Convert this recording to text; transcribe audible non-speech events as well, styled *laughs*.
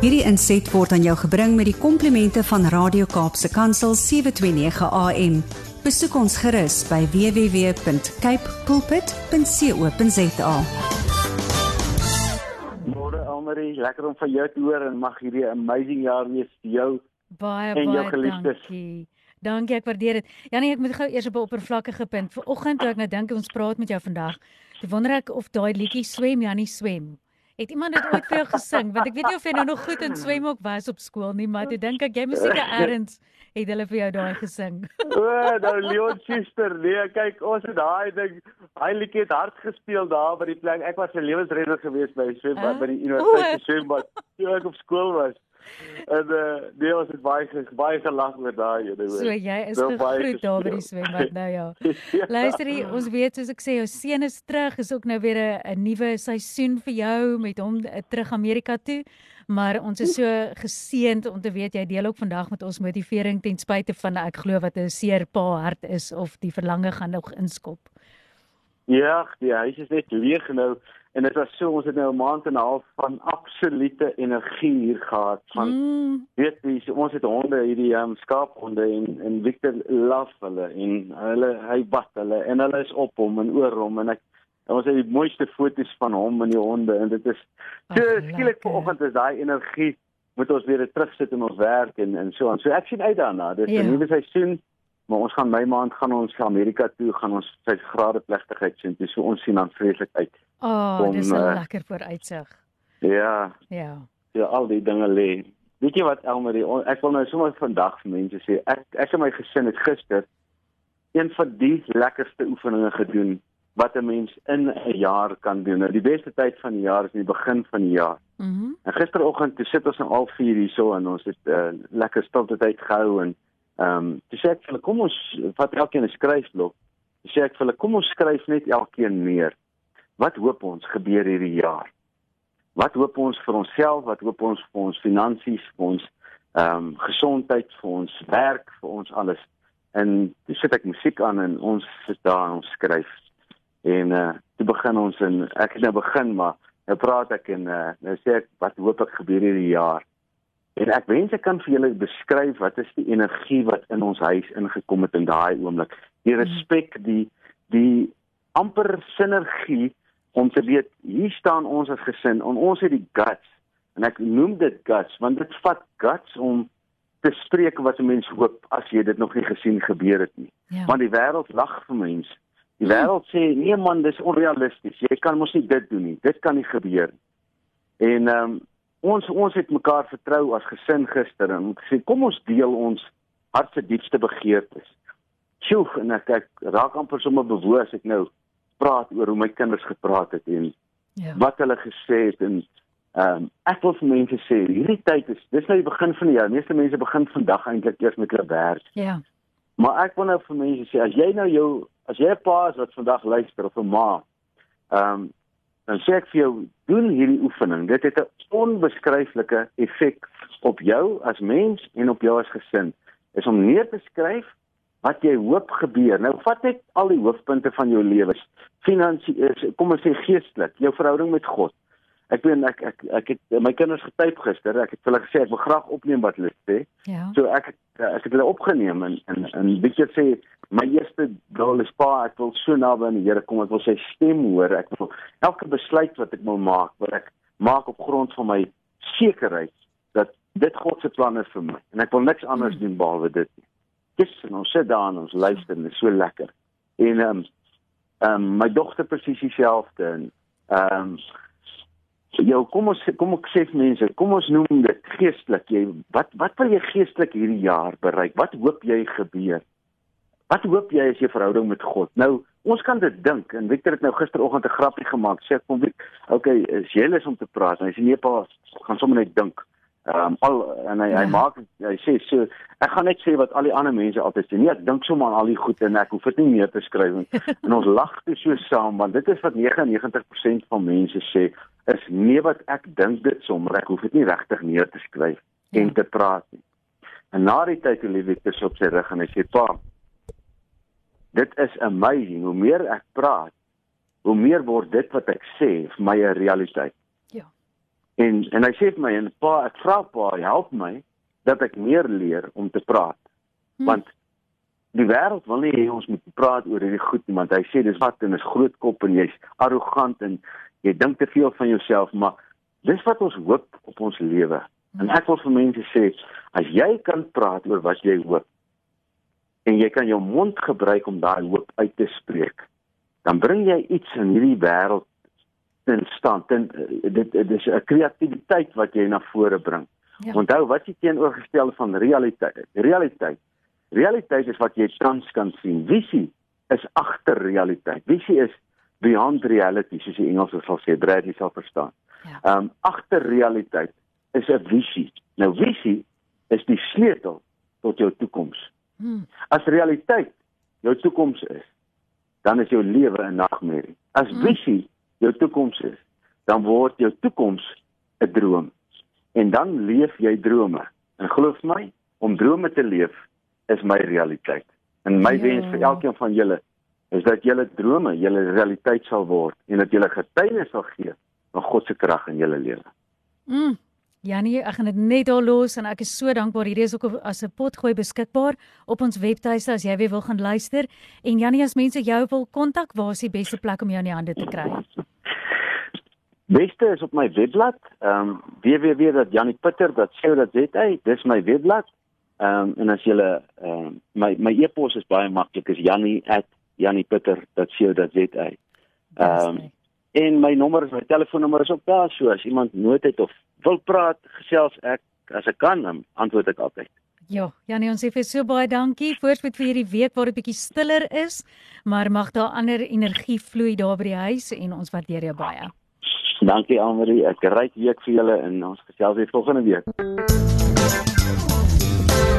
Hierdie inset word aan jou gebring met die komplimente van Radio Kaapse Kansel 729 AM. Besoek ons gerus by www.cape pulpit.co.za. Môre Almarie, lekker om van jou te hoor en mag hierdie amazing jaar wees vir jou Baie en jou baie geliefdes. dankie. Dankie, ek waardeer dit. Janie, ek moet gou eers op 'n oppervlakkige punt. Vanoggend toe ek nou dink ons praat met jou vandag, toe wonder ek of daai liedjie swem Janie swem. Het iemand dit ooit vir jou gesing? Want ek weet nie of jy nou nog goed in swem ook was op skool nie, maar toe dink ek jy moet seker eers het hulle vir jou daai gesing. *laughs* O, nou Leon Schuster, nee, kyk, ons het daai ding, hy liedjie het hard gespeel daar by die plek. Ek was 'n lewensredder geweest by swembad Ah. by die universiteit swembad toe ek op skool was. *laughs* En uh, nee, ons het baie baie gelag oor daai ene hoor. So jy is gegroet daar by die swembad nou ja. *laughs* Ja. Luister hier, ons weet soos ek sê, jou seun is terug, is ook nou weer 'n 'n nuwe seisoen vir jou met hom uh, terug Amerika toe. Maar ons is so geseënd om te weet jy deel ook vandag met ons motivering ten spyte van ek glo wat 'n seer pa hart is of die verlange gaan nog inskop. Ja, die huis is net leeg nou en dit was so ons het nou 'n maand en 'n half van absolute energie hier gehad van Mm, weet jy ons het honde hierdie um, skaaphonde en en Victor love hulle en hulle hy bad hulle en hulle is op hom en oor hom en ek en ons het die mooiste foto's van hom en die honde en dit is so Ag, skielik vanoggend is daai energie moet ons weer terugsit in ons werk en en so aan. So ek sien uit daarna. Dis 'n Ja. nuwe seisoen, maar ons gaan my maand gaan ons Amerika toe, gaan ons sy grade plegtigheid sien. Dis so ons sien dan vreeslik uit. oh, Om, dis 'n eh, lekker vooruitsig. Ja, Ja. ja al die dinge lê. Weet jy wat Elmarie, ek wil nou sommer vandag vir mense sê, ek ek en my gesin het gister een van die lekkerste oefeninge gedoen wat 'n mens in 'n jaar kan doen. Nou die beste tyd van die jaar is in die begin van die jaar. Mhm. Mm En gisteroggend toe sit ons om 04:30 hierso en ons het 'n uh, lekker stilte tyd gehou en ehm um, toe sê ek vir hulle kom ons vat elkeen 'n skryfblok. Toe sê ek vir hulle kom ons skryf net elkeen neer. Wat hoop ons gebeur hierdie jaar? Wat hoop ons vir onsself? Wat hoop ons vir ons finansies, vir ons ehm um, gesondheid, vir ons werk, vir ons alles? En toe sit ek musiek aan en ons sit daar en ons skryf. En uh toe begin ons en ek het nou begin maar nou praat ek en uh, nou sê ek wat hoop ek gebeur hierdie jaar. En ek wens ek kan vir julle beskryf wat is die energie wat in ons huis ingekom het in daai oomblik. Die respek, die die amper sinergie om te weet hier staan ons as gesin en ons het die guts en ek noem dit guts want dit vat guts om te spreek wat 'n mens hoop as jy dit nog nie gesien gebeur het nie. Ja. Want die wêreld lag vir mense. Die wêreld sê nee man, dis onrealisties. Jy kan mos nie dit doen nie. Dit kan nie gebeur nie. En ehm um, ons ons het mekaar vertrou as gesin gister en gesê kom ons deel ons hart se diepste begeertes. Sjoe, en ek, ek raak amper sommer bewoes as ek nou praat oor hoe my kinders gepraat het en Ja. wat hulle gesê het en ehm um, ek wil vir mense sê hierdie tyd is dis nou die begin van die jaar. Meeste mense begin vandag eintlik eers met hulle werk. Ja. Maar ek wil nou vir mense sê as jy nou jou as jy 'n pa is wat vandag luister of 'n ma, ehm um, dan sê ek vir jou doen hierdie oefening. Dit het 'n onbeskryflike effek op jou as mens en op jou as gesin. Is om neer te skryf wat jy hoop gebeur. Nou vat net al die hoofpunte van jou lewe. Finansie is kom ons sê geestelik, jou verhouding met God. Ek weet ek ek ek het my kinders getyp gister. Ek het hulle gesê ek wil graag opneem wat hulle sê. Ja. So ek ek het hulle opgeneem en en en Victor sê my eerste doel is pa ek wil so naby aan die Here kom ek wil sy stem hoor ek wil elke besluit wat ek wil maak wat ek maak op grond van my sekerheid dat dit God se plan is vir my en ek wil niks anders doen behalwe dit nie. Dis en ons sit daar en ons luister en dit is so lekker. En ehm um, ehm um, my dogter presies dieselfde en ehm um, Jou kom ons kom ek sê mense, kom ons noem dit geestelik. Jy wat wat wil jy geestelik hierdie jaar bereik? Wat hoop jy gebeur? Wat hoop jy as jy verhouding met God? Nou, ons kan dit dink en Victor het nou gisteroggend 'n grappie gemaak. Sê ek kom Vic, okay, is jy lus om te praat? En hy sê nee pa, gaan sommer net dink. Ehm um, al en hy ja. hy Ja. maak hy sê so ek gaan net sê wat al die ander mense altyd sê. Nee, ek dink sommer aan al die goed en ek hoef dit nie meer te skryf nie. *laughs* en ons lag te so saam want dit is wat 99% van mense sê is nee wat ek dink dit sommer ek hoef dit nie regtig neer te skryf Ja. en te praat nie. En na die tyd toe Lewitus op sy rug en hy sê pa dit is amazing hoe meer ek praat hoe meer word dit wat ek sê vir my 'n realiteit. Ja. En en hy sê vir my en pa, ek vra pa, help my dat ek meer leer om te praat. Hmm. Want die wêreld wil nie hê ons moet praat oor hierdie goed nie, want hy sê dis wat en is groot kop en jy's arrogant en jy dink te veel van jouself, maar dis wat ons hoop op ons lewe. En ek wil vir mense sê, as jy kan praat oor wat jy hoop en jy kan jou mond gebruik om daai hoop uit te spreek, dan bring jy iets in hierdie wêreld in stand. En eh, dit dit is 'n kreatiwiteit wat jy na vore bring. Ja. Onthou wat jy teenoorgestel van realiteit. Realiteit. Realiteit is wat jy tans kan sien. Visie is agter realiteit. Visie is beyond reality, soos die Engels sal sê, Bradley sal verstaan. Ja. Ehm ja. um, agter realiteit is 'n visie. Nou visie is die sleutel tot jou toekoms. Hmm. As realiteit jou toekoms is, dan is jou lewe 'n nagmerrie. As hmm. visie jou toekoms is, dan word jou toekoms 'n droom. En dan leef jy drome. En glo my, om drome te leef is my realiteit. En my ja. wens vir elkeen van julle is dat julle drome julle realiteit sal word en dat julle getuienis sal gee van God se krag in julle lewe. Mm. Janie, ek gaan dit net daar los en ek is so dankbaar. Hierdie is ook as 'n potgooi beskikbaar op ons webtuiste as jy weer wil gaan luister. En Janie, as mense jou wil kontak, waar is die beste plek om jou in die hande te kry? Beste is op my webblad, ehm um, www.janniepitter.co.za. Dis my webblad. Ehm um, en as jy ehm um, my my e-pos is baie maklik, is jannie@janniepitter.co.za. Ehm um, En my nommer my telefoonnommer is ook daar, so as iemand nood het of wil praat, gesels ek as ek kan, antwoord ek altyd. Ja, Janie, ons sê vir so baie dankie. Voorspoed vir hierdie week waar dit bietjie stiller is, maar mag daar ander energie vloei daar by die huis en ons waardeer jou baie. Dankie Almarie, ek ryk week vir julle en ons gesels weer volgende week.